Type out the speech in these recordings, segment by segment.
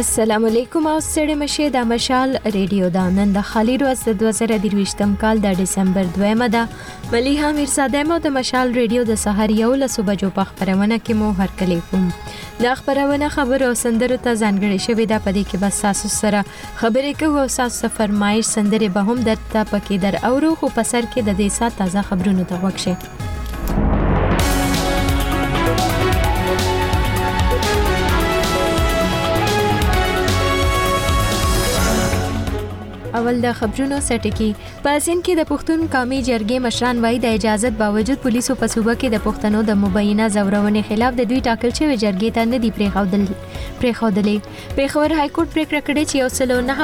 السلام علیکم او ستړي مشه د مشال ریډیو دا نن د خالی روز د 2023م کال د دسمبر 2مه ده ملي حامیر ساده مو د مشال ریډیو د سحر یو لسو بجو په خبرونه کې مو هر کلی کوم دا خبرونه خبرو او سندرو ته ځانګړې شوې ده په دې کې بس تاسو سره خبرې کوو او تاسو فرمایش سندرې به هم درته پکې در اورو خو په سر کې د دې سات تازه خبرونو ته وښه اول د خبرونو سرټکی په سین کې د پښتون قومي جرګې مشران وایي د اجازت باوجود پولیسو په صوبه کې د پښتنو د مبینه زورونې خلاف د دوی ټاکل شوی جرګې ته نه دی پریښودل پریښودلې پیښور های کورټ پریکړه کړې چې یو سلو نه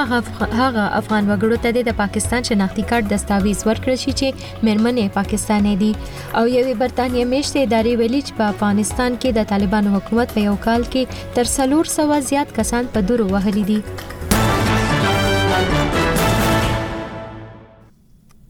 هغه افغان وګړو ته د پاکستان شناختی کارت دستاویز ورکړل شي چې مېرمنې پاکستاني دي او یوې برتانیې میشتې ادارې ویلي چې په افغانستان کې د طالبانو حکومت په یو کال کې تر څلور سوه زیات کسان په دورو وهلي دي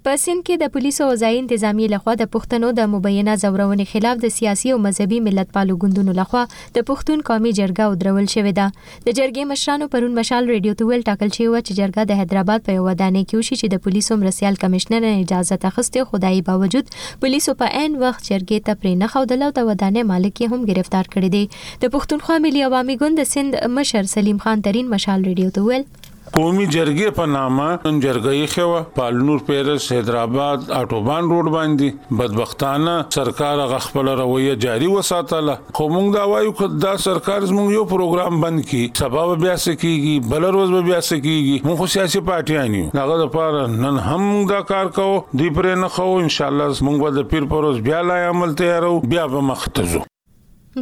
په سند کې د پولیسو او ځایي انتظامیې لخوا د پښتنو د مبینه ځورونې خلاف د سیاسي او مذهبي ملتپالو ګوندونو لخوا د پښتون قومي جرګه ودرول شوې ده د جرګې مشرانو پرون مشال ریډیو ته ویل ټاکل شوې وه چې جرګه د حیدرآباد په یو ودانۍ کې وشي چې د پولیسو مرستیال کمشنر نه اجازه اخیستې خو دایي باوجود پولیسو په عین وخت جرګې ته پرې نه ښودله او د ودانۍ مالک یې هم ګرفتار کړی دی د پښتونخوا ملي عوامي ګوند د سند مشر سلیم خان ترین مشال ریډیو ته ویل قومي جرګې په نامه نن جرګه یې خو پالنور پیرس حیدرآباد اټوبان روډ باندې بدبختانه سرکار هغه خپل رویه جاری وساتله خو موږ دا وایو که دا سرکار زموږ یو پروګرام بند کی سبا به بیا سکیږي بل ورځ به بیا سکیږي موږ خو سیاسي پارټیان یو دغه لپاره نن هم موږ دا کار کوو دی پرې نه خو ان شاء الله موږ به د پیر پروز بیا لای عمل تیارو بیا به مخ ته ځو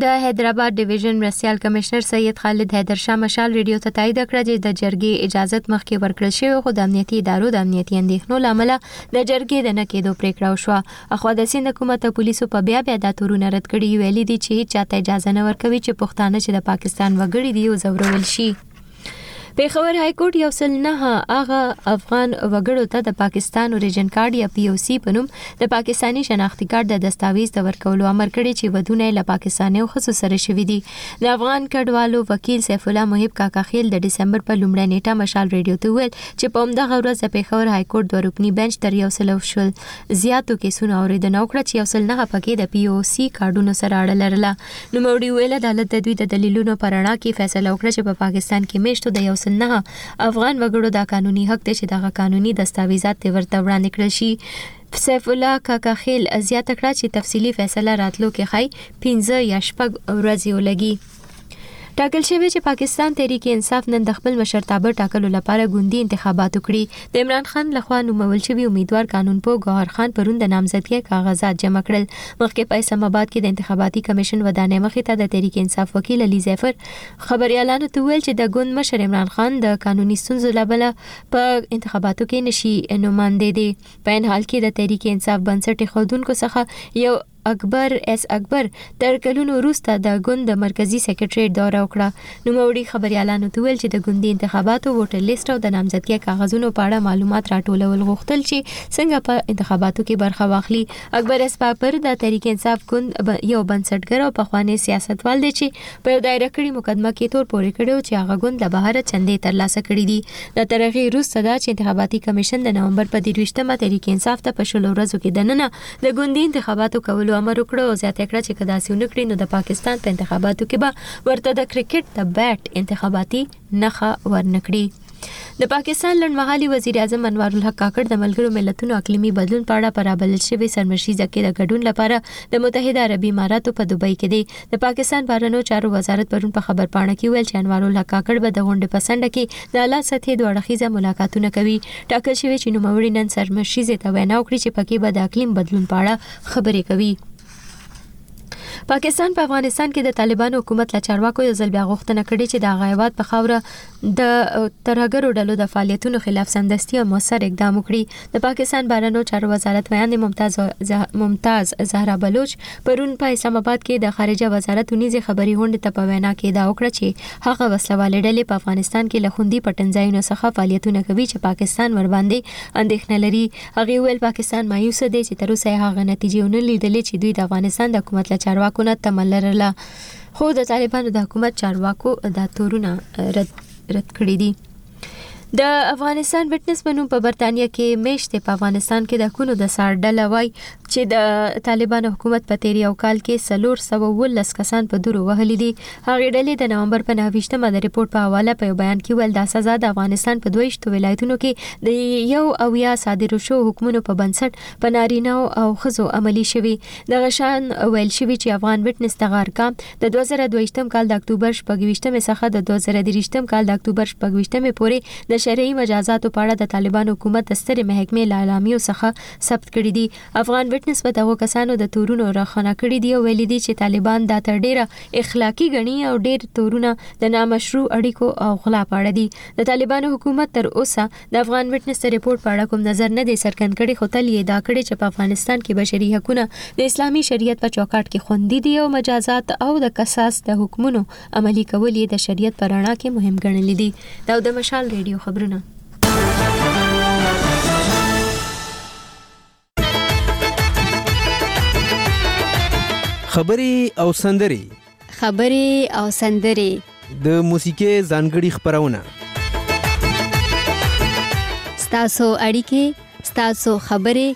د حیدرآباد ډیویژن مرستیال کمشنر سید خالد حیدر شاه مشال ریډیو ته تایید کړه چې د جرګې اجازت مخکې ورکړل شوی خو د امنیتي ادارو د امنیتي اندېښنو لامل د جرګې د نه کېدو پریکړه وشوه اخوا د سیند حکومت پولیسو په بیا بیا دا تورونه رد کړي ویلي دي چې هیڅ چاته اجازه نه ورکوي چې پښتانه چې د پاکستان وګړي دي او ځورول شي پیښور های کورټ یو سل نه هغه افغان وګړو ته د پاکستان اوریجن کارت یا پی او سی په نوم د پاکستانی شناختی کارت د دستاویز د ورکولو امر کړی چې ودونه له پاکستانیو خصو سره شوی دی د افغان کډوالو وکیل سیف الله محب کاکا خیل د دسمبر په لومړی نیټه مشال ریډیو ته ویل چې په همدغه ورځ د پیښور های کورټ دوه رکنی بنچ تر یو سل شل زیاتو کیسونو اوریدنه وکړه چې یو سل نه پکې د پی او سی کارډونو سره اړه لرله نوموړي ویل عدالت د دوی د دلیلونو په رڼا کې فیصله وکړه چې په پاکستان کې میشتو د یو سل نه افغان وګړو دا قانوني حق دی چې دغه قانوني دستاویزات دې ورته وړاندې کړل شي سیف الله کاکاخیل زیاته کړه چې تفصیلي فیصله راتلو کې ښایي پنځه یا شپږ ورځې ولګي ټاکل شوې چې پاکستان تحریک انصاف نن د خپل مشرتابه ټاکلو لپاره ګوندي انتخابات وکړي د عمران خان لخوا نومول شوی امیدوار قانونپوه ګوهر خان پرون د نامزدګۍ کاغذات جمع کړل مخکې په اسلام آباد کې د انتخاباتي کمیشن ودانۍ مخې ته د تحریک انصاف وکیل علي زیفر خبریالانو ته وویل چې د ګوند مشر عمران خان د قانوني ستونزو له بله په انتخاباتو کې نشي نوماندی دی په ان حال کې د تحریک انصاف بنسټ ښودونکو څخه یو اکبر اس اکبر تر کلونو وروسته د ګوند د مرکزی سیکرټریټ دوره وکړه نو موري خبريالانو ته ویل چې د ګوندي انتخاباتو ووټر لیست او د نامزدګۍ کاغذونو په اړه معلومات راټولول غوښتل چې څنګه په انتخاباتو کې برخه واخلي اکبر اس پاپر د تحریک انصاف ګوند یو بنسټګر او پخوانی سیاستوال دی چې په یو دایره کړي مقدمه کې تور پورې کړي چې هغه ګوند له بهر چندې ترلاسه کړې دي د ترغي روسته دا چې انتخاباتي کمیشن د نومبر په 23مه تحریک انصاف ته په شلو ورځو کې دننه د ګوندي انتخاباتو کولو امر وکړ او زیاته کړه چې که داسې ونه کړي نو د پاکستان په انتخاباتو کې به ورته د کرکټ د بیټ انتخاباتي نخه ورنکړي د پاکستان لړمحالي وزیر اعظم انوار الحق کاکړ د ملګرو ملتونو اقلیمي بدلون په اړه پر رابلل شوې سرمشریزه کې د ګډون لپاره د متحده عربي اماراتو په دوبۍ کې دی د پاکستان بهرنیو چارو وزارت پرون په خبرپاڼه کې ویل چې انوار الله کاکړ به د غونډې په څنډه کې د اعلی سطحې دوه اړخیزه ملاقاتونه کوي ټاکل شوې چې نوموړي نن سرمشریزې ته وینا وکړي چې پکې به د اقلیم بدلون په اړه خبرې کوي پاکستان په پا افغانستان کې د طالبانو حکومت له چارواکو یو ځل بیا غوښتنه کړې چې د هغه هیواد په خاوره د ترهګرو ډلو د فعالیتونو خلاف سمدستي او موثر اقدام وکړي د پاکستان بهرنیو چارو وزارت ویاندې ممتاز ممتاز زهرا بلوچ پرون په اسلام آباد کې د خارجه وزارت ونیزې خبري غونډې ته په وینا کې دا وکړه چې هغه وسلوالې ډلې په افغانستان کې له خوندي پټنځایونو څخه فعالیتونه کوي چې پاکستان ورباندې اندېښنه لري هغه ویل پاکستان مایوس دی چې تر اوسه هغه نتیجې ونه لیدلې چې دوی د افغانستان د حکومت له چارواکو نه تمه لرله خو د طالبانو د حکومت چارواکو دا تورونه رد رد کړی دي د افغانستان وټنس بنوم په برتانیا کې میشته په افغانستان کې د کونو د سار ډله وای چې د طالبان حکومت په تیر یو کال کې سلور سو ولس کسان په دورو وهلي دي هغه ډلې د نومبر په 29مه د ریپورت په حواله په بیان کې ول دا سزا د افغانستان په دویشت ولایتونو کې د یو او یا صادر شو حکومتونو په بنسټ په نارینه او خزو عملی شوی دغه شان ویل شوی چې افغان وټنس تغارکا د 2022م کال د اکتوبر 28مې څخه د 2023م کال د اکتوبر 28مې پورې د شرعي مجازاتو په اړه د طالبان حکومت د سترې محکمې لالامیو څخه ثبت کړی دی افغان وټنس په دغو کسانو د تورونو راخنه کړی دی او ویل دي چې طالبان دا تر ډیره اخلاقی غني او ډیر تورونه د نامشروع اړیکو او غلا پاړه دي د طالبانو حکومت تر اوسه د افغان وټنس د رپورټ په اړه کوم نظر نه دی څرګند کړی خو تل یې دا کړی چې په افغانستان کې بشري حقوقونه د اسلامي شریعت په چوکاټ کې خوندي دي او مجازات او د قصاص د حکمونو عملی کول یې د شریعت په رڼا کې مهم ګڼل دي دا د مشال ریډیو خبرونه خبري او سندري خبري او سندري د موسیقي ځانګړي خبرونه ستاسو اړیکې ستاسو خبرې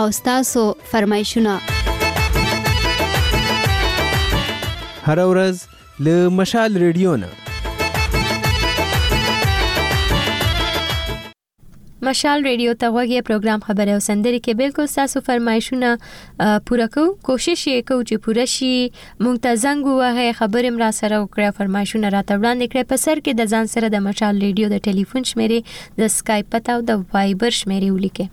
او ستاسو فرمایشونه هر ورځ له مشال ریډیو نه مشال ریډیو ته غوږی پروګرام خبره او سندري کې بالکل تاسو فرمایشونه پوره کو کوشش یې کو چې پوره شي مونږ ته زنګ ووهه خبرې را سره وکړه فرمایشونه راته وړاندې کړئ په سر کې د ځان سره د مشال ریډیو د ټلیفون شمیرې د اسکایپ پته او د وایبر شمیرې ولیکئ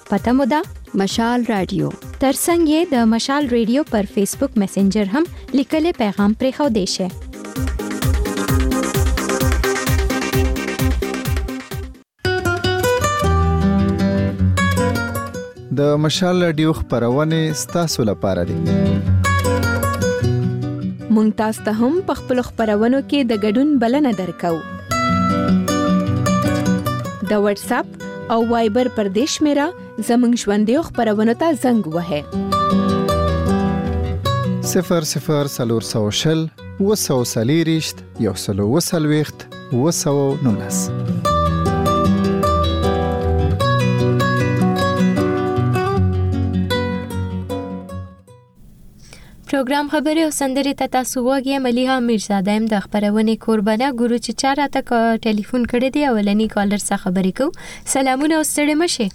پته مو ده مشال رادیو ترڅنګ یې د مشال رادیو پر فیسبوک میسنجر هم لیکلې پیغام پرې خو دی شه د مشال رادیو خبرونه ستاسو لپاره دي مونږ تاسو ته هم په خپل خبرونو کې د ګډون بلنه درکو د واتس اپ او وایبر پر دې شمیره زموږ ژوندیو خبرونو ته زنګ وهئ 00400 وسوسلیریشت یو سلو وسلويخت وسو نولس پروګرام خبرې او سندرې ته تاسو وګورئ مليها میرزاده يم د خبرونه قربانه ګورو چې چا راته ټلیفون کړی دی اولنی کالر سره خبرې کو سلامونه او ستړي مشه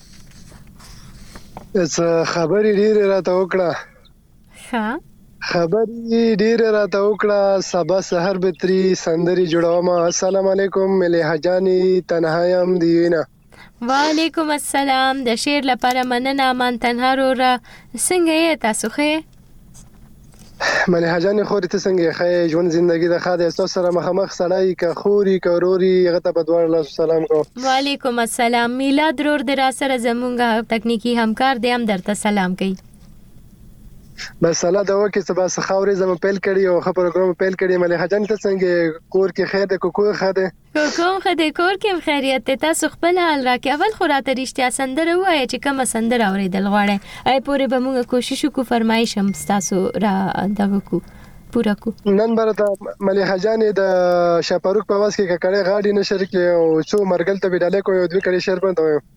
څه خبرې ډېرې راته وکړه ښه خبرې ډېرې راته وکړه سبا سحر به تری سندرې جوړوم السلام علیکم ملي حجانی تنها يم دیوینه وعلیکم السلام د شعر لپاره مننه امان تنها روره څنګه یې تاسو ښه مليحه جانې خورې ته څنګه ښه ژوند زندگی د ښه دی ستاسو سره مخامخ سړی که خوري که وروري هغه ته په دواړو لاسو سلام کوم وعلیکم السلام میلاد رور د را سره زمونږ تکنیکی همکار دی هم درته سلام کوي بس الله دا وکړي چې بس خاورې زمو پیل کړي او خبرو کوم پیل کړي ملي حجن ته څنګه کور کې خیر ده کو کور خیر ده کوم خه دې کور کې خیریت ته تاسو خپل حال راکې اول خو راته رښتیا سندره وایي چې کومه سندره اورېدل غواړي اي پورې به موږ کوشش وکړو فرمایش هم تاسو را دغه کو پوره کو نن برته مليحه جانې د شاپروک په واس کې ککړې غاډي نشر کې او څو مرګل ته ویډاله کو یو دوی کړي شعر باندې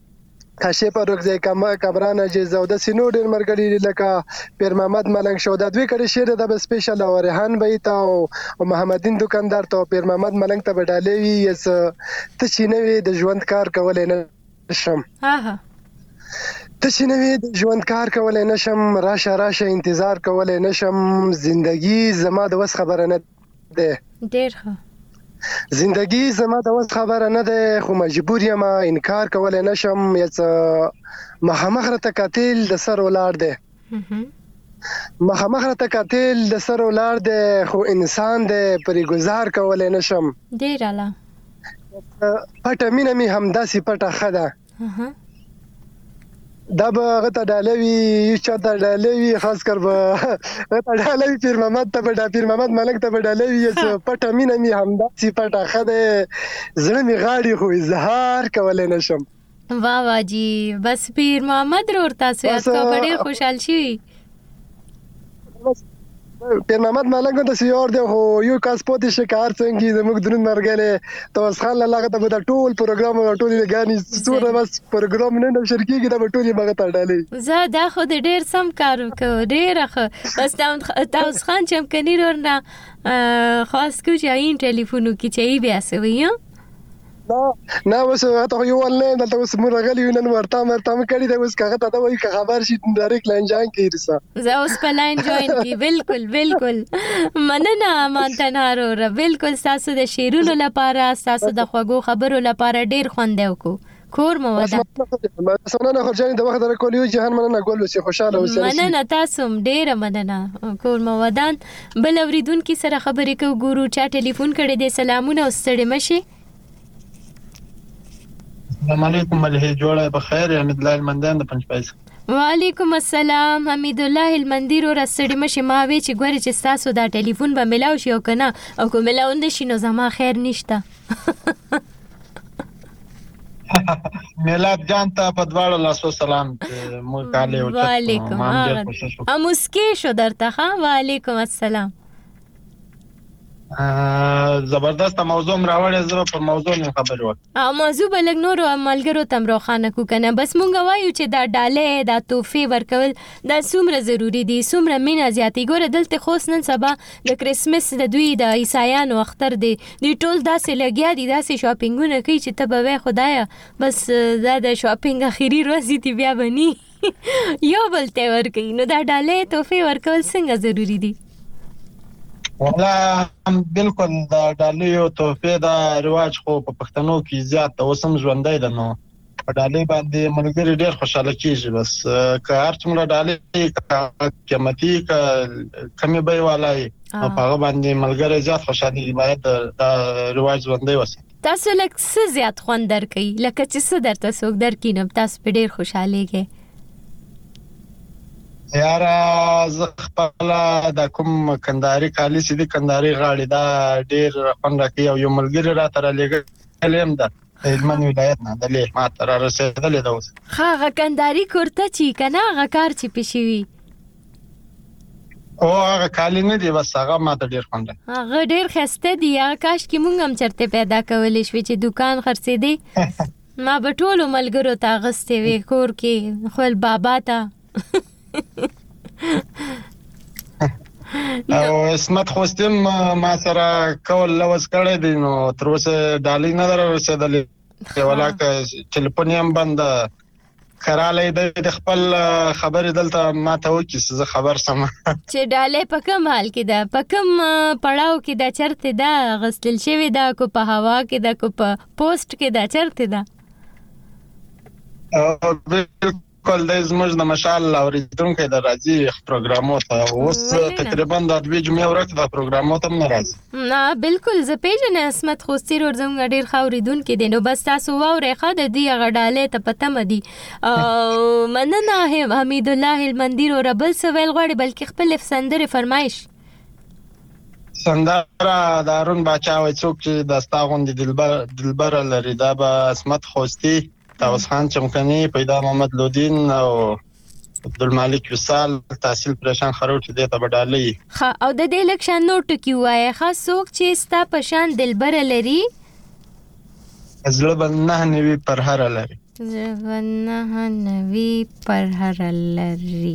کاشیپه رخزی کمران عجیز او داسې نور ډېر ملګري لکه پیر محمد ملنګ شو دا دوی کړي شعر دا به سپیشل او ریحان به ته او محمدین دکاندار ته او پیر محمد ملنګ ته به ډالې وي یا څه ته چې نه وي د ژوند کار کولای نه شم ته چې نه وي د ژوند کار کولای نه شم راشه راشه انتظار کولای نه شم زندگی زما د وس خبره نه دی ډیر ښه زندگی زما د وس خبره نه ده خو مجبور یم انکار کولای نشم یڅ مخامخ رته قاتل د سر ولار ده مخامخ رته قاتل د سر ولار ده خو انسان ده پرې گزار کولای نشم ډیر اعلی پټه مینه می همداسې پټه خده اها دا به هغه ته ډاله وي یو چا ته ډاله وي خاص کر به هغه ته ډاله وي پیر محمد ته به ډا پیر محمد ملک ته به ډاله وي چې پټه مینه مې همداسې پټه ښه دی زړه مې غاړي خو اظهار کولی نه شم واه واه جی بس پیر محمد رور تاسو یاد کو ډیر خوشحال شي پیر محمد ملنګ ته سی اور دی خو یو کس پوتې شي کار څنګه زموږ درون مرګله توس خان له لغه ته به ټول پروګرام او ټول غاني څوره بس پروګرام نه نشر کیږي دا به ټول مغه ته ډالې زه دا خو دې ډیر سم کار وکړ ډیر ښه بس تاوس خان چې کني ورنه خاص کو چې این ټلیفونو کې چې بیا سوي دا نه اوس ته یو ول نه دلته اوس مور غلی نن ورته مرته مې کړی دا اوس کغه ته دا وایي که خبر شي ډایرک لاین جوین کیږي سا زه اوس په لاین جوین کی بالکل بالکل مننه امان تنهارو را بالکل تاسو د شیرونو لپاره تاسو د خوګو خبرو لپاره ډیر خوند وکړو کور مو ودا مننه خو جان د وخت درکول یو جهان مننه ګل اوسې خوشاله اوسې مننه تاسو ډیر مننه کور مو ودان بل اوریدونکي سره خبرې کو ګورو چا ټلیفون کړی دی سلامونه او ستړې مشي السلام علیکم ملهي جوړه په خیر یم د لال مندان د پنځپایس وعلیکم السلام حمید الله المندیر اور استړي مشه ما وی چې ګوري چې تاسو دا ټلیفون به ملاو شي او کنه او کوم ملاو نشي نو زما خیر نشته میلاد جان ته په دواړو لاسو سلام مو کاله او وعلیکم امسکی شو درته ها وعلیکم السلام زبردست موضوع راوړې زه په موضوع نه خبرې وکم او موضوع بلګ نور عملګرو تم روخانه کو کنه بس مونږ وایو چې دا ډالې دا توفي ورکول دا څومره ضروری دي څومره مینه زیاتې ګوره دلته خوس نن سبا د کریسمس د دوی د عیسایانو اختر دی دوی ټول داسې لګیا دي داسې شاپینګونه کوي چې ته به وای خدایا بس دا د شاپینګ اخیری ورځ دی بیا بنی یو بل ته ورکړي نو دا ډالې تحفه ورکول څنګه ضروری دي ولا بالکل دا ډالې یو تحفه دا رواج خو په پښتنو کې زیات اوسم ژوندې ده نو په ډالۍ باندې ملګری ډیر خوشاله کیږي بس که هر څومره ډالۍ قیمتي که کمی به والای او هغه باندې ملګری زیات خوشاله باید دا رواج ژوندۍ وساتي تاسو لکه څه زیات خوند درکې لکه چې څه درته څوک درکې نو تاسو په ډیر خوشاله کې یاره زه خپل د کوم کنداري کالي چې د کنداري غاړي دا ډیر خوند راکې او یو ملګری را تر لګلم دا د هلمند ولایت نه د لېح ماته را رسېدلې ده اوس. هغه کنداري کورته چي کنه هغه کار چي پې شوي. او هغه کالي نه دي بس هغه ماته ډېر خوند. هغه ډېر خسته دي هغه کاش کې مونږ هم چرته پیدا کولې شوې چې دوکان خرڅېدې ما به ټولو ملګرو ته اغستې وې کور کې خپل بابا ته. او اسمت خوستیم ما سره کول لوس کړی دی نو تر اوسه ډالۍ نه درسېدلې ولاکه ټلیفون یې هم بند کراله د خپل خبرې دلته ما ته وکی زه خبر سم چې ډالې په کوم حال کې ده په کوم پړاو کې ده چرته ده غسل شوی ده کو په هوا کې ده کو په پوسټ کې ده چرته ده بالکل کول دی زموږ د مشال اوریدونکو د راځي پروګرامو ته اوس تقریبا د دوی جمعې ورځ د پروګرامو ته نه راځي نه بالکل زه پیژنې اسمت خوستي ور زموږ ډیر خوریدونکو دي نو بس تاسو واورې خا د دې غډالې ته پته مدي او مننه حمید الله هلمندیر او ربل سویل غواړي بلکې خپل سندره فرمایش سندره د ارون بچا وای څوک چې د ستا غوندې دلبر دلبر لري دا به اسمت خوستي تاوس خان چمکني پیدا محمد لودین او عبدالمالک وصال تحصیل پرشان خروټ دې ته بډالي خا او د دې لکشان نو ټکی وای خا سوک چې ستا پشان دلبر لري زړه بنه نوي پر هر لري زړه بنه نوي پر هر لري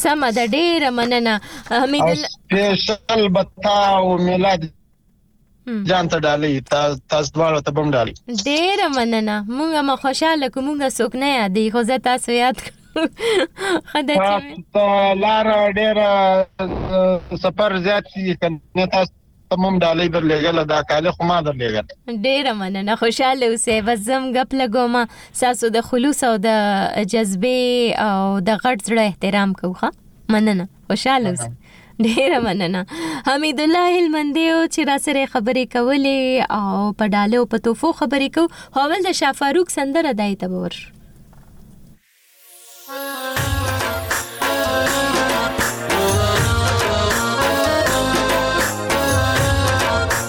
سمه د ډیره مننه حمید الله سپیشل بتا او میلاد ځان ته ډالۍ تاسو دواړو ته بم ډالۍ ډېره مننه موږ هم خوشاله کوو موږ څوک نه یادې خو زه تاسو یاد خدا چې لار ډېره سفر زیات شي کنه تاسو تمام ډالۍ در لګل دا کاله خو ما در لګل ډیره مننه خوشاله اوسې بس زم غپ لګوم ساسو د خلوص او د جذبه او د غړ زړه احترام کوخه مننه خوشاله اوسئ ډیره مننه حمید الله هلمندی او چې را سره خبرې کولې او په ډاله او په توفو خبرې کو هوول د شافاروق سندره دای ته ور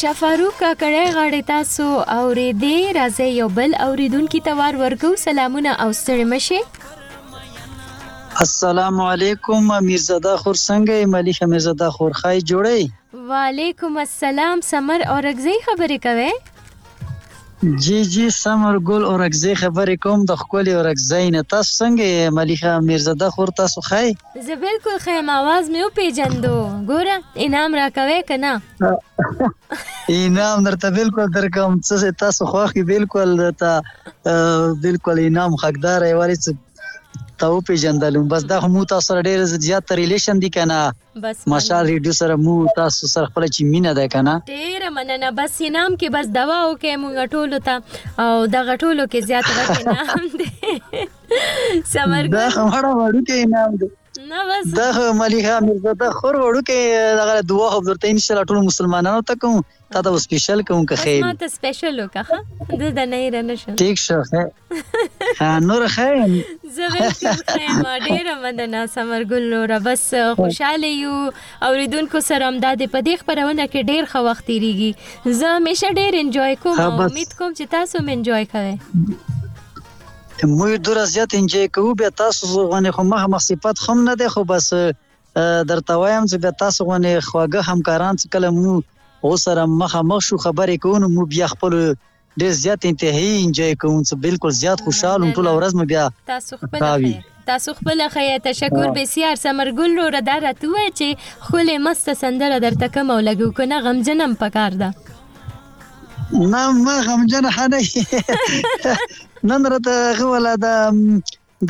شفاروق کاکړی غاړې تاسو اورېدې راځي یو بل اوریدونکو ته وار ورکو سلامونه او ستړي مشه السلام علیکم میرزاده خور څنګه یې ملي خمیرزاده خور خای جوړی وعلیکم السلام سمر اورکزی خبرې کوې؟ جی جی سمر ګل اورکزی خبرې کوم د ښکلې اورکزی نه تاسو څنګه یې ملیخه میرزده خور تاسو ښه یې زه بالکل ښه یم اواز مې وپېژندو ګوره انعام راکوی که نه انعام درته بالکل درکوم څه چې تاسو خوښ یې بالکل درته بالکل انعام حقدار یې ولې ته وپېژندلم بس دا خو موږ تاسو سره ډېر زیات ریلیشن دي که نه بس ماشاء مننه ریډیو سره مو تاسو سره خپل چی مینه ده کنه ډیره مننه بس یې نام کې بس دوا وکي مونږ ټولو ته او دغه ټولو کې زیات غټ نام دی ثمر دا ګل خمړه وړو کې نام دی نه بس دا مليحه مرزا دا خور وړو کې دغه دعا خو درته ان شاء الله ټول مسلمانانو ته کوم تا ته سپیشل کوم که خیر ما ته سپیشل وکه ها د د نه را نشم ټیک شو ها نور خیر زه بالکل خیر ما ډیر مننه سمر ګل نور بس خوشاله یو اوریدونکو سره هم د دې په دې خبرونه کې ډیر ښه وخت تیریږي زه همیشه ډیر انجوای کوم امید کوم چې تاسو هم انجوای کوئ موږ دور زیات انجوای کوو به تاسو غونې خو مخ مخ صفات خم نه ده خو بس درته وایم چې بیا تاسو غونې خواږه همکاران چې کله مو او سره مخامخ شو خبرې کوو نو موږ بیا خپل ډېر زیات انتهایی انجوای کوو چې بالکل زیات خوشحال هم ټول ورځ مو بیا تاسو خپل تاسو خپل خیه تشکر بسیار سمرګل رو ردا راتوه چې خولې مست سندره درته کوم او لګو کنه غمجنم پکار ده نه ما غمجن حنه نن راته غولا ده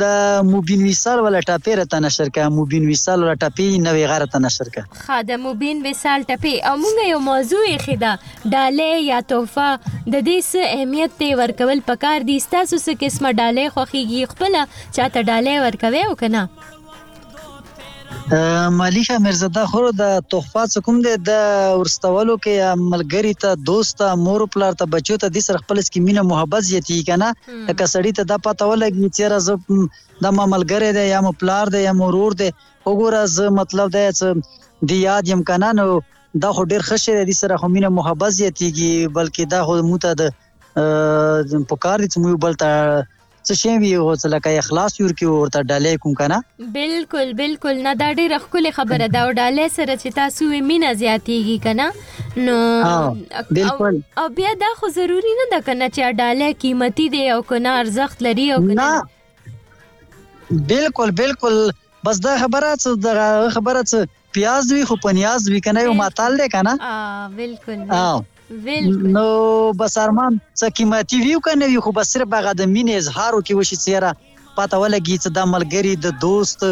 د مبین ویسال ولا ټپې راته نشر که مبین ویسال ولا ټپې نوې غه راته نشر که ښه د مبین ویسال ټپې او مونږ یو موضوع ایښې ده ډالۍ یا تحفه د دې څه اهمیت ته ورکول پکار دي ستاسو څه قسمه ډالۍ خوښیږي خپله چاته ډالۍ ورکوي او که نه مالیک امیرزاده خو د تخفا څه کوم دی د ورستولو کې یا ملګری ته دوست ته مور پلار ته بچو ته د سر خپل سکی مینه محبت زیاتی کنه لکه سړی ته د پته ولګي چې راز د ما ملګری دی یا مو پلار دی یا مو رور دی وګوره زه مطلب دی چې دی یاد یم کنه نو دا خو ډیر ښه شی دی سره خو مینه محبت زیاتیږي بلکې دا خو موته د پکار دي چې مو بل ته څه شي وي او څه لکه اخلاص یور کې ورته ډالې کوم کنه بالکل بالکل نه دا ډیره خپل خبره دا او ډالې سره چې تاسو یې مینا زیاتیږي کنه نو بالکل او بیا دا خو ضروری نه ده کنه چې ډالې قیمتي دی او کنه ارزښت لري او کنه بالکل بالکل بس دا خبره څه دا خبره څه پیاز وی خو پنیاز وی کنه یو ماتال دی کنه اه بالکل بالکل نو بس ارمان څه قیمتي ویو کنه وی خو بس صرف هغه د مینې اظهار وکي وشي چیرې پته ولګي چې د ملګری د دوست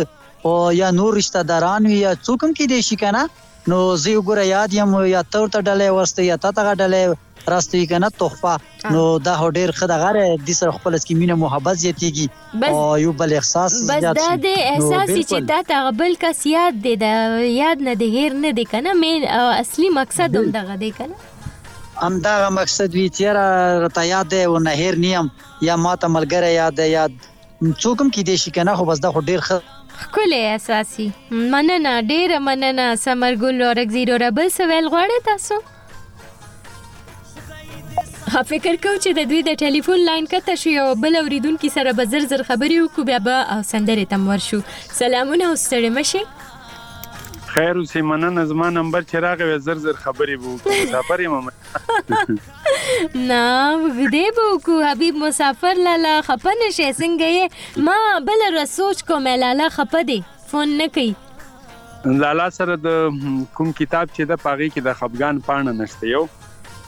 او یا نور رشتہ داران وی یا څوک هم کې دی شي کنه نو زه وګوره یاد یم یا تور ته ډلې ورسته یا تا ته ډلې راستوي کنه تحفه نو دا هو ډیر خه دغه ر دي سره خپل اس کې مینه محبت زیاتیږي او یو بل احساس بس دا د احساس چې تا ته غبل کس یاد دی دا یاد نه دی هیر نه دی کنه مین اصلي مقصد هم دغه دی کنه هم دا مقصد وی چیرې رته یاد دی او نه هیر نیم یا ماته ملګری یاد یاد څوک هم کې دې شي کنه خو بس دا خو ډیر خه خکلی اساسی مننه ډیره مننه سمرګل اورګزی وروره بل څه ویل غواړی تاسو ها فکر کو چې د دوی د ټلیفون لاین کته شي او بل اوریدونکو سره به زر زر خبرې وکړو بیا به او سندرې تم ورشو سلامونه او ستړي مشي خیر اوسې مننه زما نمبر چې راغی زر زر خبرې وو مسافر یم نه غدې بو کو حبيب مسافر لالا خپنه شې څنګه ما بل را سوچ کوم لالا خپدي فون نه کوي لالا سره د کوم کتاب چې د پاغي کې د خفګان پاڼه نشته یو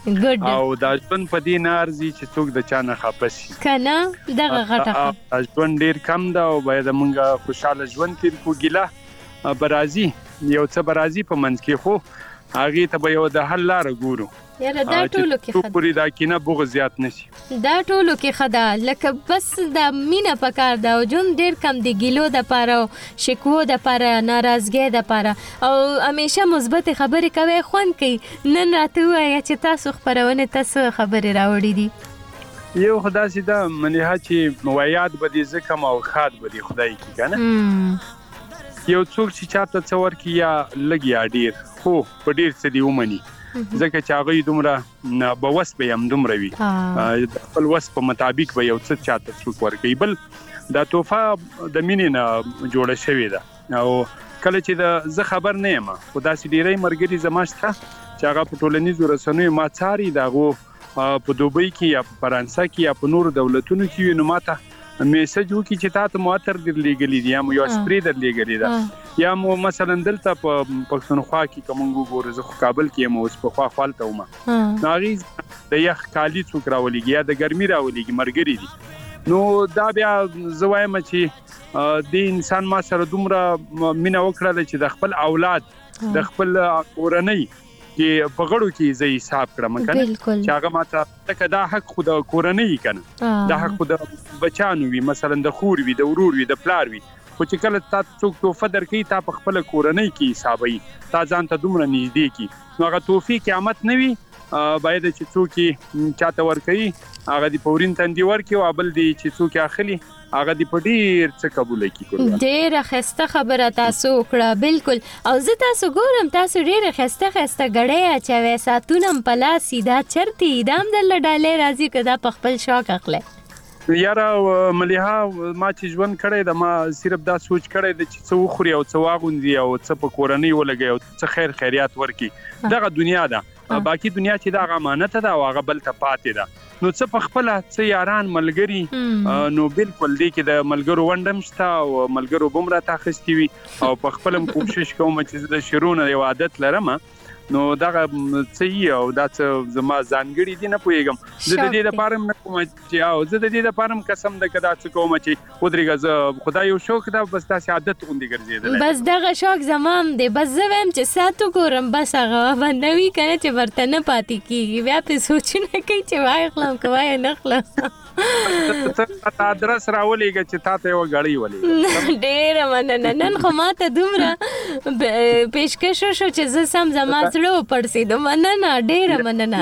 ګډ او دا ژوند په دې نه ارزي چې څوک د چا نه خپه شي کنه دغه غټه خبره ژوند ډیر کم ده او باید موږ خوشاله ژوند تیر کو ګیله برازي یو څه برازي په منځ کې خو هغه ته به یو د حل لار ګورو یاره دا ټولو کې خدا پوری دا کینه بغ زیات نسی دا ټولو کې خدا لکه بس دا مینا پکار دا او جون ډیر کم دی ګیلو د پاره او شکوو د پاره ناراضګۍ د پاره او همیشه مثبت خبرې کوي خوند کوي نن راته وایي چې تاسو خبرونه تاسو خبرې راوړې دي یو خدا سي دا منیه چې ویاد به دې زکه ما او خاد به دې خدای کی کنه یو څوک چې چاته څور کی یا لګیا ډیر خو په ډیر څه دی ومني ځکه چې هغه دومره به وس به هم دومره وي خپل وس په مطابق به یو څه چاته څوک ورکي بل دا توفه د مینې نه جوړه شوې ده او کله چې د زه خبر نه یم خو دا سې ډیری مرګري زماشته چې هغه په ټولنیزو رسنیو ما څاري داغو په دوبۍ کې یا په فرانسه کې یا په نورو دولتونو کې وي نو ماته میسج وکړي چې تاسو مو اتر در لېږلي دي یا مو یو سپری در لېږلي ده یا مو مثلا دلته په پښتونخوا کې کوم وګورو زه خو کابل کې یم اوس په خوا خپلته وم ناغي د یخ کالی څوک راولېږي یا د ګرمي راولېږي مرګري دي نو دا بیا زه وایم چې د انسان ما سره دومره مینه وکړه چې د خپل اولاد د خپل کورنۍ کې په غړو کې زه حساب کړم کنه چې هغه ماته تک دا حق خود کورنۍ کنه دا حق خود بچانو وي مثلا د خور وي د ورور وي د پلار وي خو چې کله تا څوک توفه درکې تا په خپل کورنۍ کې حسابي تا ځان ته دومره نږدې کی نو هغه توفي قیامت نه وي باید چې څوک چاته ورکړي هغه دی پورین تندې ورکړي او بل دی چې څوک اخلي هغه دی په ډیر څه قبول کی کړو ډیر خسته خبره تاسو وکړه بالکل او زه تاسو ګورم تاسو ډیر خسته خسته غړې اچوي ساتونم پلا سیدا چرتی دام دل ډالې راځي کدا په خپل شوق اخله یاره مليها ما چې ژوند کړی د ما صرف دا سوچ کړی د چې څو خوري او څو واغوندي او څه په کورنۍ ولګي او څه خیر خیریات ورکي دغه دنیا ده باقی دنیا چې دا غمانت ده او هغه بل ته پاتې ده نو څه په خپله څه یاران ملګري نو بالکل دې کې د ملګرو ونډه هم شته او ملګرو به هم راته اخیستي وي او په خپل هم کوشش کوم چې زه د شعرو نه یو عادت لرم نو دغه څه یي او دا څه زما ځانګړي دي نه پوهېږم زه د دې لپاره هم نه کوم چې او زه د دې لپاره هم قسم د کدا څه کوم چې ودرېږه زه خو دا یو شوق ده بس داسې عادت غوندې ګرځېدلی بس دغه شوق زما هم دی بس زه وایم چې ساعت وګورم بس هغه به نه وي که نه چې ورته نه پاتې کېږي بیا پرې سوچونه کوي چې وایې خلم که وایې نه خلم ته ادرس راولېږه چې تا ته یوه ګړۍ ولېږه ډېره مننه نن خو ما ته دومره پیشکش وشو چې زه سم زما زړه وپړسېدو مننه ډېره مننه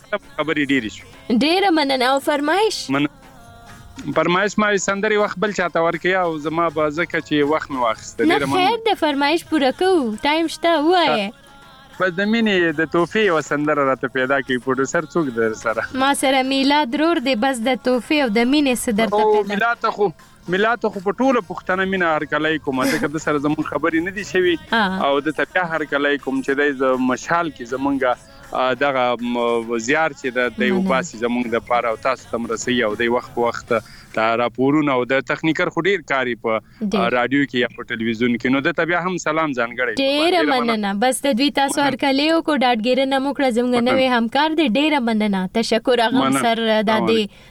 خبرې ډېرې شوې ډېره مننه او فرمایش من... فرمایش ما سندري وخت بل چاته ورکې او زما به ځکه چې وخت مې واخیست ډېره مننه خیر د فرمایش پوره کوو ټایم شته وایې په د مینې د توفې یو سندره راته پیدا کړي پروډوسر څوک در سره ما سره میلاد رور دی بس د توفې او د مینې صدر ته پیدا میلاد ته خو ملا ته خو په ټوله پښتنه مینه هرکلی کوم ځکه د سره زمون خبرې نه دي شوي او د ته بیا هرکلی کوم چې د ز مشال کې زمونږ دغه زیار چې د دی وباسي زمونږ د پاره او تاسو تم رسي او د وخت په وخت ته راپورونه او د تخنیکر خو ډیر کاری په رادیو کې یا په ټلویزیون کې نو د ته بیا هم سلام ځانګړی ډیر مننه بس د دوی تاسو هرکلی او کو ډاډګیرنه مو کړه زمونږ نوې همکار دی ډیر مننه تشکر هغه سر د دې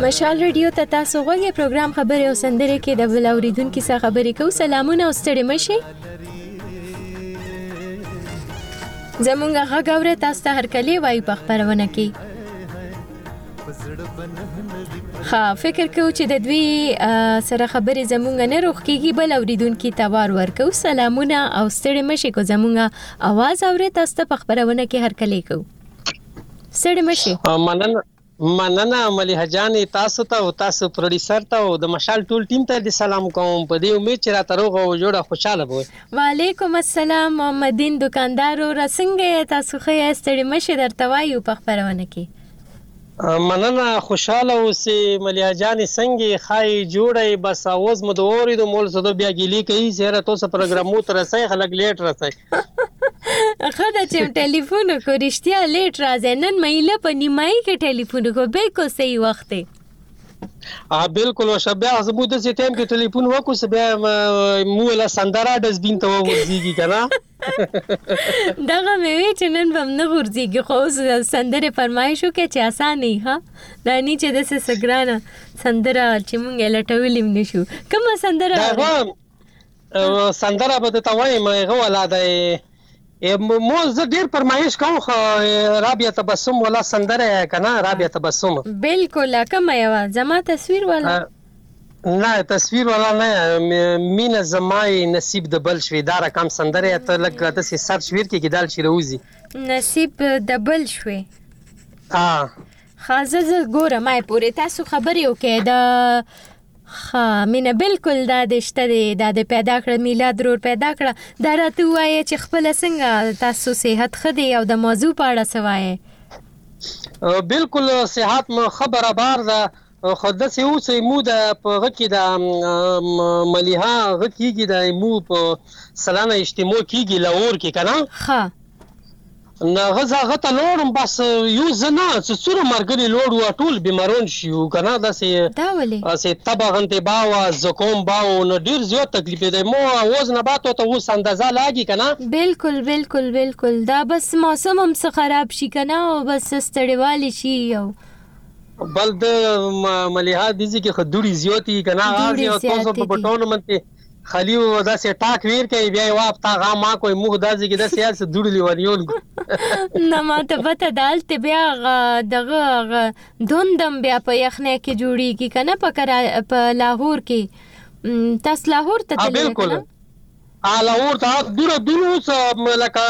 مشال رادیو ته تاسو غوږی پروګرام خبرې او سندرې کې د بل اوریدونکو سره خبرې کوو سلامونه او ستړي مشي زمونږ غږ اوره تاسو ته هرکلی وایو په خبرونه کې ها فکر کو چې د دوی سره خبرې زمونږ نه روخ کیږي بل اوریدونکو ته وار ورکو سلامونه او ستړي مشي کو زمونږ आवाज اوره تاسو ته په خبرونه کې هرکلی کوو ستړي مشي مننه مننه ملیحه جانې تاسو ته او تاسو پروډیوسر ته او د مشال ټول ټیم ته دې سلام کوم په دې امید چې راته روغ او جوړ خوشاله به وئ. وعلیکم السلام محمد دین دکاندار وروره څنګه یې تاسو ښه یاست ستړي مه شئ درته وایو په خپرونه کې. مننه خوشاله اوسې ملیحه جانې څنګه یې ښه یې جوړه یې بس اوز مو د واوریدو مول سدو بیا ګیلې کوي چې یاره توسه پروګرام مو ته رسئ خلک لیټ رسئ خدا چې ټلیفون کو رښتیا لیټ راځي نن مېله په نیمای کې ټلیفون کو بالکل صحیح وخت دی ا بالکل او شبیا زموږ د سي ټایم کې ټلیفون وکړو چې بیا مو له سندرا د زبین ته ورځيږي کنه دغه مې وی چې نن بم نه ورځيږي خو سندره فرمایش وکړي چې اسانه نه ها دا نه چې د سګرانه سندره چې مونږه لټولې نشو کومه سندره ها سندره به درته وایم هغه والا دی مو زه ډیر فرمایش کوم خو رابیا تبسم ولا سندره کنه رابیا تبسم بالکل کومه یوه زما تصویر ولا نه تصویر ولا نه مینه زمای نصیب د بل شوی دا رقم سندره ته لګ د سي سرچ ویر کې کیدل شي روزي نصیب د بل شوی ها خازه زه ګورم ما پورې تاسو خبرې وکړئ د ښه مینه بالکل دا دې شته دی دا دې پیدا کړه میلاد رور پیدا کړه دا راته وایې چې خپل څنګه تاسو صحت ښه دی او د موضوع په اړه څه وایې بالکل صحت مو ښه برابر ده خو د څه اوس مو د په غکی د مليها غکیږي د مو په سلانه اجتماع کیږي لاور کې کنه ها نه غزه هغه ته لوړم بس یو زنا چې څوره مرګري لوړ و ټول بیمارون شیو کنه داسې دا ولې اسې تبه غنته باوا زکوم باو نو ډیر زیات تکلیف دی مو اوس نه بات ته اوس اندازه لاګي کنه بالکل بالکل بالکل دا بس موسم هم څه خراب شي کنه او بس ستړیوالي شي یو بل د مليحه دي چې خدوري زیاتی کنه هغه تاسو په ټورنمنت کې خلی و دا سه ټاک ویر کوي بیا یو اپ تا غا ما کوي موږ داسې کې د سیال سه دوړ لیونیون کو نه ما ته پته دال ته بیا دغه دوندم بیا په یخنه کې جوړیږي کنه په کرا په لاهور کې تاسو لاهور ته تللی بالکل ا لاهور ته دوره دوره لکه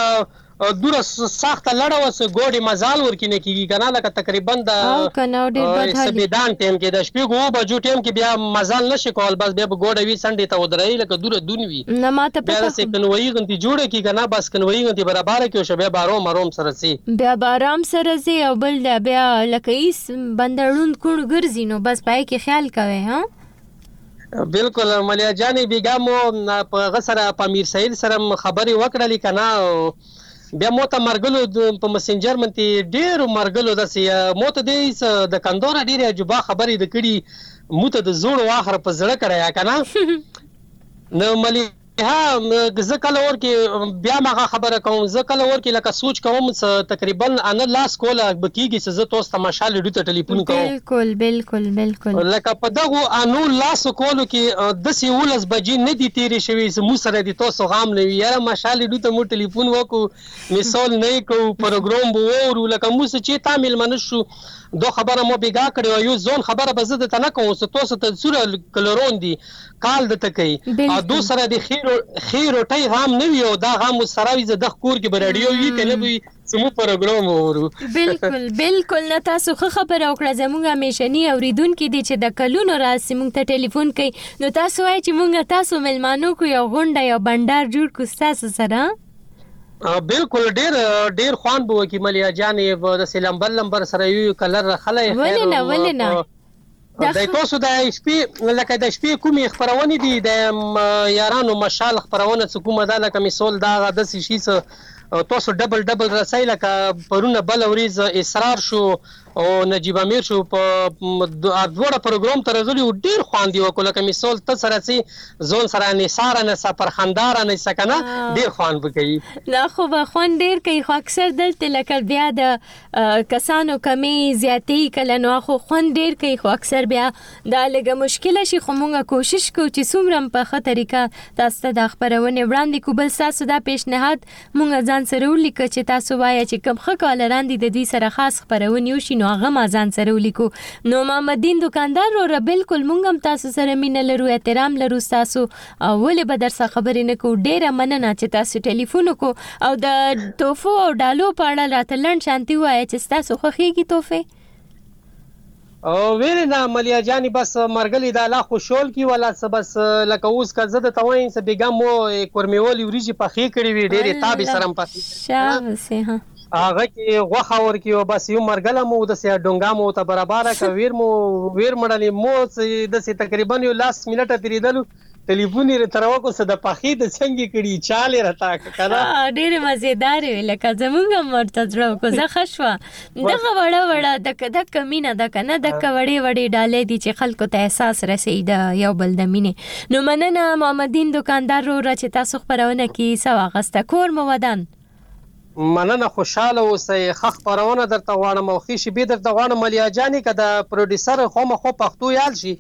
دوره سخته لړه وه څه ګوډې مزال ورکې نه کېږي کنه لکه تقریبا د او کنه او ډیر بد حال یې. سبیدان ټیم کې د شپږ اوو بجو ټیم کې بیا مزال نه شې کول بس بیا به ګوډه وي څنډې ته ودرئ لکه دوره دون وي نه ماته بیا پته داسې خو. کنوایي غنتې جوړه کړي کنه بس کنوایي غنتې به راباره کړي او شه بیا به اروم اروم سره څې. بیا به ارام سره ځې او بل دا بیا لکه ایس بنده ړوند کوڼ ګرځي نو بس پای کې خیال کوئ ها. بلکل ملیار جانې بیګا مو په هغه سره په امیر سعید سره خبرې وکړلې کنه بیا مو ته مرګلو په مسنجر منتی ډیر مرګلو داسې مو ته دی د کندور ډیر عجبا خبرې د کړي مو ته د زوړ واخر په زړه کړه یا کنه نو ملیار ها زه کله اور کې بیا مغه خبره کوم زه کله اور کې لکه سوچ کوم څه تقریبا انه لاس کوله به کیږي چې زه توسته ماشال ویډیو ته ټلیفون کوم بالکل بالکل بالکل لکه په دغه انو لاس کولو کې دسي ولس بجې نه دي تیرې شوی چې مو سره دي توسو غام نه وي یاره ماشال ویډیو ته مو ټلیفون وکو میسول نه کو پروګرام بو ورو لکه مو چې تا مل منشو دو خبره مو بیګا کړو یو ځون خبره به زه د تنه کوم چې توسو ته سره کلرون دي کال د ته کوي او دو سره د خیر خیر روټي غام نه وي او دا غام سره وي زه د کور کې برډیو وی کنه وي سمو پروګرام وورو بالکل بالکل نه تاسو خو خبره وکړه زموږ همیشنی اوریدونکو دي چې د کلونو راز سیمون ته ټلیفون کوي نو تاسو وایي چې موږ تاسو ملمانو کو یو غونډه یو بندر جوړ کو تاسو سره بالکل ډیر ډیر خوان بو کی ملیا جانې د سلام بل نمبر سره یو کلر خلای خیر ولنه ولنه د تاسو د شپې لکه د شپې کومې خبرونه دي د یارانو مشال خبرونه څه کومه ده لکه مثال دا غا د شي څه تاسو ډبل ډبل رسای لکه پرونه بل اوریز اسرار شو او نجیب امیر شو په ارزوړه پروګرام تر غلی ډیر خواندي وکړه لکه مثال ته سره سي زون سره نه ساره نه سفر خندار نه سکنه ډیر خوان بګي نه خو به خوان ډیر کوي خو اکثر دلته لکه بیا د کسانو کمی زیاتې کله نو خو خوند ډیر کوي خو اکثر بیا دا لګه مشکل شي خو مونږه کوشش کوو چې څومره په ښه طریقه تاسو ته د خبرونه وړاندې کو بل تاسو دا پیشنهاد مونږه ځان سره ولیک چې تاسو وایي چې کم ښه کالران دي د دوی سره خاص خبرونه وشي نو هغه ما ځان سره ولیکو نو محمد دین دکاندار رو بالکل مونږ هم تاسو سره مینه لرو احترام لرو تاسو او ولې به در سره خبرې نه کوو ډیره مننه چې تاسو ټلیفون کو او د توفو او ډالو په اړه راته لند شانتي وایي چې تاسو خوخيږي توفه او ویل نه ملیا جانی بس مرګلی دا لا خو شول کی ولا څه بس لکه اوس که زه د تواین څه بیګم مو کورمیولی وریجی پخې کړې وی ډېرې تابې سره پخې شابه سه ها هغه کی غوښه ورکی او بس یو مرګله مو دسی ډونګا مو ته براباره که ویر مو ویر مړلی مو څه دسی تقریبا یو لاس منټه تیریدلو تلیفون یې رتره وکړو څه د پخی د څنګه کړی چال یې رتا که کنه ډیره مزیدار وی لکه زمونږ هم ورته زړه کو زه خشوا دغه وړه وړه د د کمینه د کنه د کوړې وړې ډالې دي چې خلکو ته احساس رسي د یو بل د مینې نو مننه محمدین دکاندار رو را چې تاسو خبرونه کی سو اغسته کور مو ودان مننه خوشحاله اوسئ ښه خپرونه درته غواړم او ښې شیبې درته غواړم ملیا جانې که د پروډیسر خومه خو پښتو یاد شي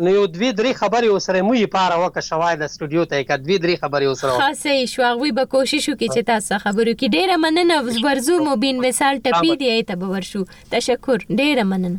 نو یو دوې درې خبرې ورسره مو یې پاره وکړه شواید اسټوډیو ته یې که دوې درې خبرې ورسره وکړه ښه صحیح شو هغوی به کوشش وکړي چې تاسو سره خبرې وکړي ډیره مننه ورځو مبین وصال ټپي دی هغې ته به ورشو تشکر ډیره مننه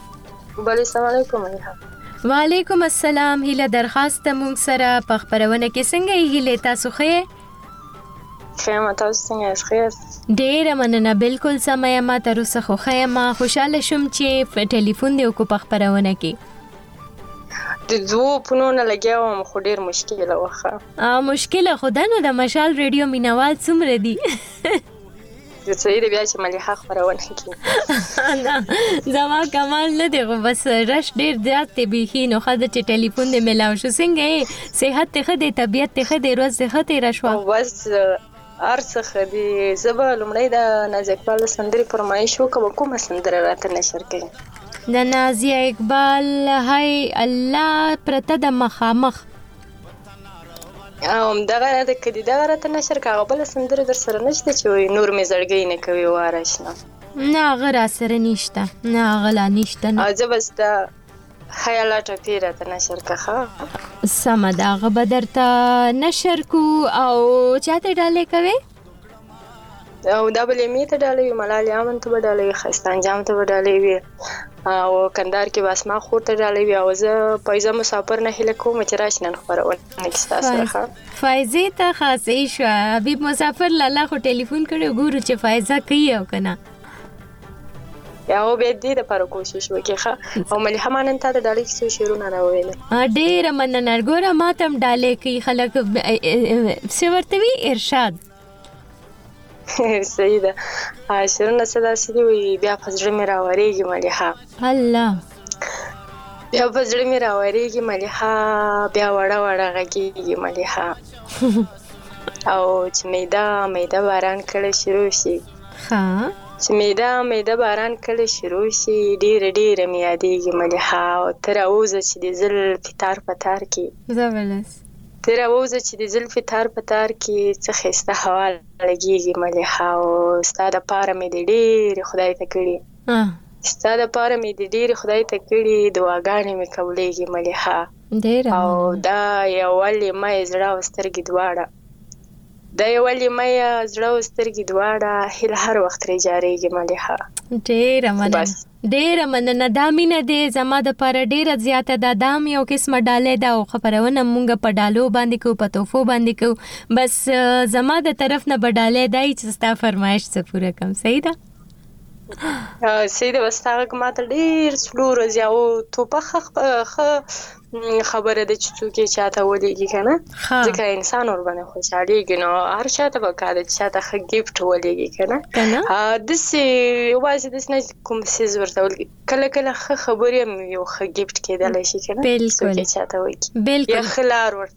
بله سلام علیکم الهام وعلیکم السلام هیله درخواست ته مونږ سره په خبرونه کې څنګه یې هیله تاسو خو یې خیمه تاسو څنګه یاست ښه یاست ډیره مننه بالکل سمه یم تر اوسه خو ښه یم خوشحاله شوم چې ټلیفون دې وکړو په خپرونه کې د دوو پونو نه لګیا وم خو ډیر مشکل وخه مشکل خو دا نه د مشال ریډیو مینوال څومره دي زه څه یې بیا چې ملیحه خپرونه کې نه زما کمال نه دی خو بس رش ډیر زیات دی بیخي نو ښه ده چې ټلیفون دې ملاو شو څنګه یې صحت دې ښه دی طبیعت دې ښه دی ورځ دې ښه تېره شوه بس هر څه ښه دي زه به لومړی د نازي اقبال د سندرې فرمایش وکړم کومه سندره راته نشر کړئ د نازي اقبال هی الله پرته د مخامخ همدغه ده که دي دغه راته نشر که هغه بله سندره در سره نشته چې وایي نور مې زړګی نه کوي واره شنه نه هغه را سره نشته نه هغه لا نشته نه زه به ستا حیالا ټپې راته نشر که ښه سمه ده هغه به درته نشر کو او چاته ډالۍ کوې او دا به لیمې ته ډالۍ وي ملال یامن ته به ډالۍ وي ښایسته انجام ته به ډالۍ وي او کندهار کې به اسما خور ته ډالۍ وي او زه فایزه مسافر نه هیله کوم چې راشي نن خپرونه کې ستاسو سره فایزه ته خاصې شو حبیب مسافر لالا خو ټلیفون کړو ګورو چې فایزه کوي او کنه او بیا دې د پر کوشش وکړي ښه او مليحه مانن ته د ډالۍ څو شعرونه نه ویل ډېر مننه ګوره ما تم ډالۍ کوي خلک څه ورته وی ارشاد صحیح ده شعرونه څه داسې دي وي بیا په زړه مې راورېږي مليحه الله بیا په زړه مې راورېږي مليحه بیا وړه وړه غږېږي مليحه او چې میده میده باران کړی شروع شي ښه. چې ميده ميده باران کله شروع شي ډيره ډيره مې ياديږي مليحه او ته راووځه چې د زل فی تار په تار کې. زه ولس. ته راووځه چې د زل فی تار په تار کې څه ښايسته هوا لګيږي مليحه او ستا د پاره مې دې ډيرې خدای ته کړي اه. ستا د پاره مې دې ډيرې خدای ته کړي دعاګانې مې قبليږي مليحه ډيره مننه. او دا يوه ليمه يې زړه او سترګې دواړه. د یوه لیمه یه زړه او سترګي دواړه هیله هر وخت ترې جاریږي ملیحه ډیره مننه ډیره مننه دا مینه دی زما د پاره ډیره زیاته ده دا هم یو قسمه ډالۍ ده او خبرونه مونږ په ډالو باندې کو په توفو باندې کو بس زما د طرف نه به ډالۍ دی چې ستا فرمایش څه پوره کم صحیح ده سیده بس تا غږ ما ته ډېر څلو ورځې او توپه ښه خبره ده چې څوک یې چا ته ولېږي که نه ځکه انسان ورباندې خوشحالېږي نو هر چا ته په کار ده چې چا ته ښه ګیفټ ولېږي که نه داسې یوازې داسې نه چې کوم څیز ورته ولېږي کله کله ښه خبرې هم یو ښه ګیفټ کېدلی شي که نه څوک یې چا ته وکړي یا ښه لار ورته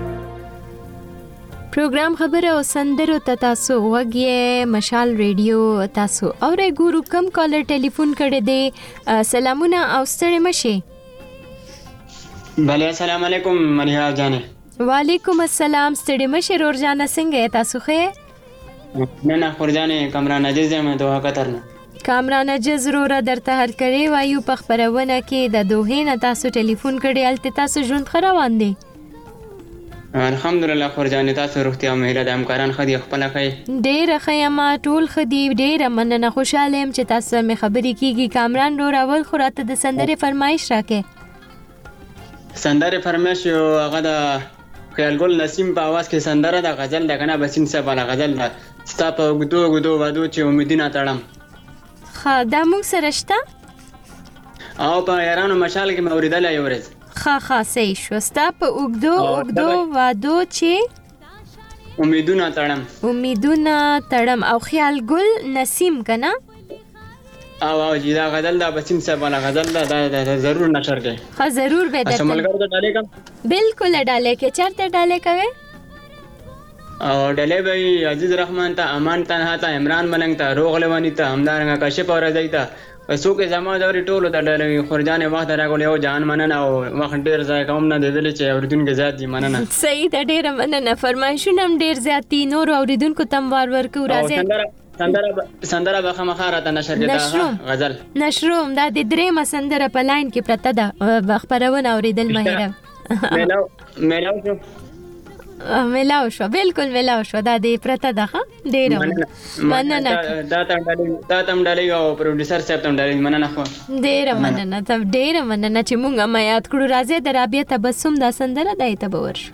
پروګرام خبره او سندرو ته تاسو وګیه مشال ریډیو تاسو اورې ګورو کم کالر ټلیفون کړي دي سلامونه او ستړي مشي بله السلام علیکم ملیا جانې وعلیکم السلام ستړي مشي رور جانه څنګه تاسو ښه نه نه خور جانې کمران عزیز یم دوه قطر نه کامران جز روره درته هر کړی وایو په خبرونه کې د دوه نه تاسو ټلیفون کړی الته تاسو ژوند خروان دی الحمدالله خور جانې تاسو روغتیا مو هیله ده همکاران ښه دي خپله ښه یې ډېره ښه یم ټول ښه دي ډېره مننه خوشحاله یم چې تاسو سره مې خبرې کیږي کامران رور اول خو راته د سندرې فرمایش راکې سندرې فرمایش یو هغه د خیالګل نسیم په اواز کې سندره ده غزل ده کنه بسیم صاحب والا غزل ده ستا په اوږدو اوږدو وادو چې امیدونه تړم ښه دا موږ سره شته او په ایرانو مشال کې مې اورېدلی یو ورځ خا خا سي شو ستا په اوږدو اوږدو وادو چي امیدونه تړم امیدونه تړم او خیال ګل نسیم کنه او او جی دا غزل دا بسیم صاحب والا غزل دا دا, دا, دا ضرور نشر کې ها ضرور به درته ملګرو ته ډالې کوم بالکل ډالې کې چرته ډالې کوي او ډلې به عزیز رحمان ته امان تنها ته عمران ملنګ ته روغ لوانی ته همدارنګه کشف او رضی ته څوک یې زما دورې ټولو ته ډاروي خور جانې وخت راکول یو جهان مننه او وخت ډیر ضایع کوم نه دی ویلي چې اوریدونکي زیات دي مننه. صحیح ده ډیره مننه فرمایشونه هم ډیر زیات دي نورو اوریدونکو ته هم وار ورکوو راځئ سندره به سندره به خامخا راته نشر کې دا غزل نشروم دا د درېمه سندره په لاین کې پرته ده خبرونه اوریدل مه هېره ملاو ملاو شو ملاو شو بالکل ملاو شو دا دې پرته ده ډیر مننه دا تم ډالۍ دا تم ډالۍ او پروډوسر صاحب تم ډالۍ مننه خو ډیر مننه ته ډیر مننه چې مونږه ما یاد کړو راځي د رابیا تبسم دا سندره دای ته باور شو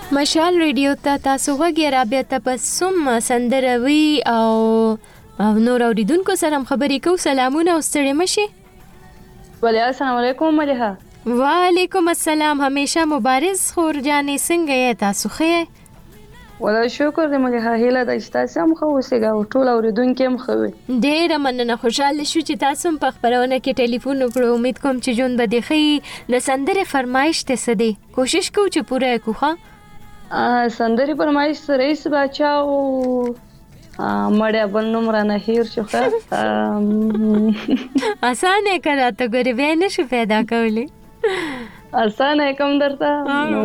مشال ریډیو ته تاسو غږی را بیا تبسم سندره وی او او نور اوریدونکو سره هم خبرې کو سلامونه او ستړي مشي ولی السلام علیکم مليحه وعلیکم السلام همیشه مبارز خور جانې څنګه یې تاسو ښه ولا شکر دې مليحه هیله ده چې تاسو هم ښه اوسئ او ټول اوریدونکي هم ښه وي ډیره مننه خوشاله شو چې تاسو هم په خبرونه کې ټلیفون وکړو امید کوم چې ژوند به دې ښه د سندرې فرمایش ته سدي کوشش کوو چې پوره یې کوخه سندري پرمایش رئیس باچا او مړیا بل نوم را نه هیر شو ښه اسانه کړه ته ګورې بیا نشو پیدا کولی اسانه کوم درته نو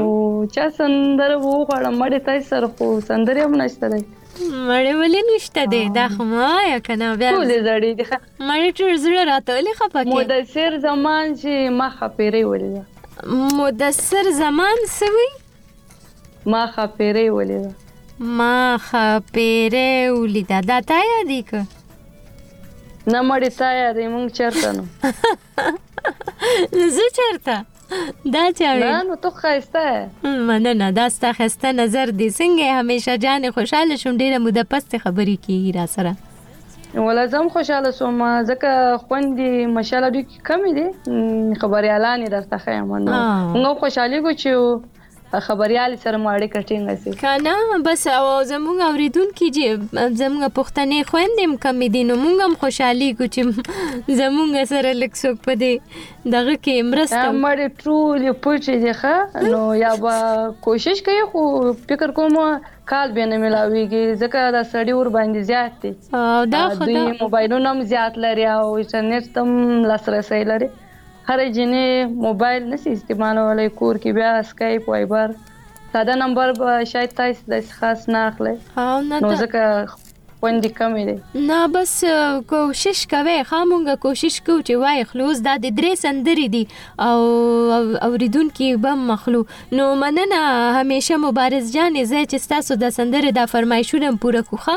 چا سندره وو خړه مړې تای سر خو سندري هم نشته دی مړې ولې نشته دی دا خو ما یا کنه بیا ټول زړې دي ماډیټر زړه راته لی خپه کې. مدثر زمان چې ما خاپیرې ولې ده. مدثر زمان څه وی. ما خاپیرې ولې ده. ما خاپیرې ولې ده دا تا یادې که. نه مړې تا یادې مونږ چرته نو. نو زه چرته دا چاوي نه نو ته خسته مننه دا ستا خسته نظر دی څنګه همیشه جان خوشاله شوم ډیره موده پست خبرې کیږي را سره ولا زم خوشاله سوم ځکه خوندې مشاله ډېر کم دي خبريالانې درته خیمنه نو خوشالي کو چې په خبریال سره مو اړیکه ټینګه سي. که نه بس او زموږ اوریدونکي جی زموږ پښتنې خويندې هم کمې دي نو موږ هم خوشحاليږو چې زموږ سره لږ څوک په دې دغه کې مرسته وکړي. مړې ټولې پټې دي ښه نو یا به کوشش کوي خو فکر کوم کال به نه ملاویږي ځکه دا سړي ور باندې زیات دي او دا خو دوی موبایلونه هم زیات لري او انټرنیټ ته هم لاسرسی لري. هره جینې موبایل نسی استعمالولای کور کې بیا اسکایپ وایبر ساده نمبر به شاید تاسو د خاص نه اخلي نو ځکه خوندې کمې دی نه بس کوشش کوي ښه مونږه کوشش کوو چې وای خلوز دا د درې سندرې دي او اوریدونکي به مخلو نو مننه همیشه مبارز جان زه چې تاسو د سندرې دا فرمایشونه پوره کوخه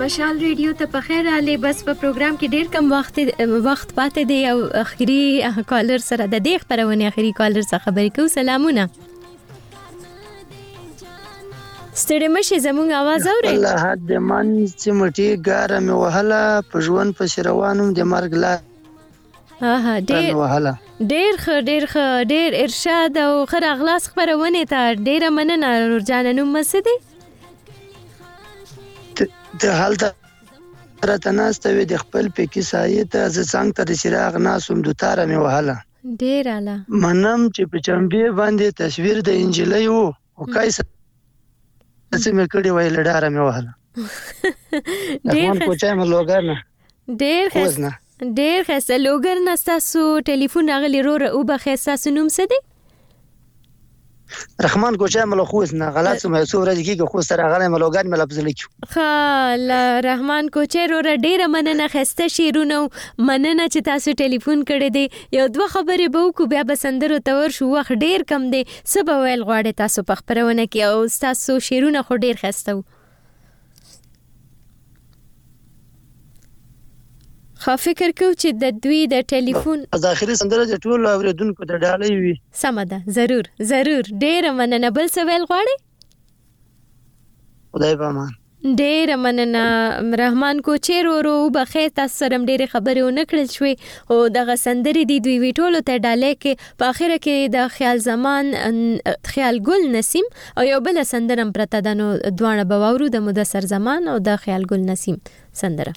مشال ریډیو ته په خیر علي بس په پروګرام کې ډیر کم وخت وخت پاتې دی او اخري کالر سره د دې خبرونه اخري کالر سره خبرې کوو سلامونه ستړي مشه زموږ आवाज اوري الله حد من چې مټي ګارم وهله په ژوند په روانم د مرګ لا ها ډیر ډیر خ ډیر خ ډیر ارشاد او خر اغلاس خبرونه ته ډیره مننه ورجان نو مسدي ته حالت راته ناسته وي د خپل پکې سایه ته زه څنګه تر چراغ ناسوم د تار مې وهله ډیر اعلی منم چې په چمبه باندې تصویر د انجلۍ وو او کای سره چې مې کړي وای له ډاره مې وهله ډېر ښه کوچای مې لوګر نه ډېر ښه ډېر ښه سه لوګر نه تاسو ټلیفون راغلی رو او بخې تاسو نوم څه دی رحمان کوچای مله خوست نه غلط سم څو ورځې کېږي خوست سره غلې ملوګان مله په زړه کې ښه لا رحمان کوچای رو ډېر مننه خسته شیرونه مننه چې تاسو ټلیفون کړی دی یو دوه خبرې به وکړو بیا به سندرو تور شو وخت ډېر کم دی څه به ویل غواړی تاسو په خبرونه کې او تاسو شعرونه خو ډیر خسته وو خو فکر کو چې د دوی د ټلیفون د اخري سندره د ټولو اوریدونکو د ډالۍ وي سمه ده ضرور ضرور ډیره مننه بل څه ویل غواړئ خدای په امان ډیر مننه رحمان کوچی رورو وبخې تاسو سره ډېرې خبرې ونه کړل شوې او دغه سندرې دی دوی ویټولو ته ډالې کې په اخره کې د خیال زمان خیال ګل نسیم او یو بل سندرم پرته ده نو دواړه به واورو د مدثر زمان او د خیال ګل نسیم سندره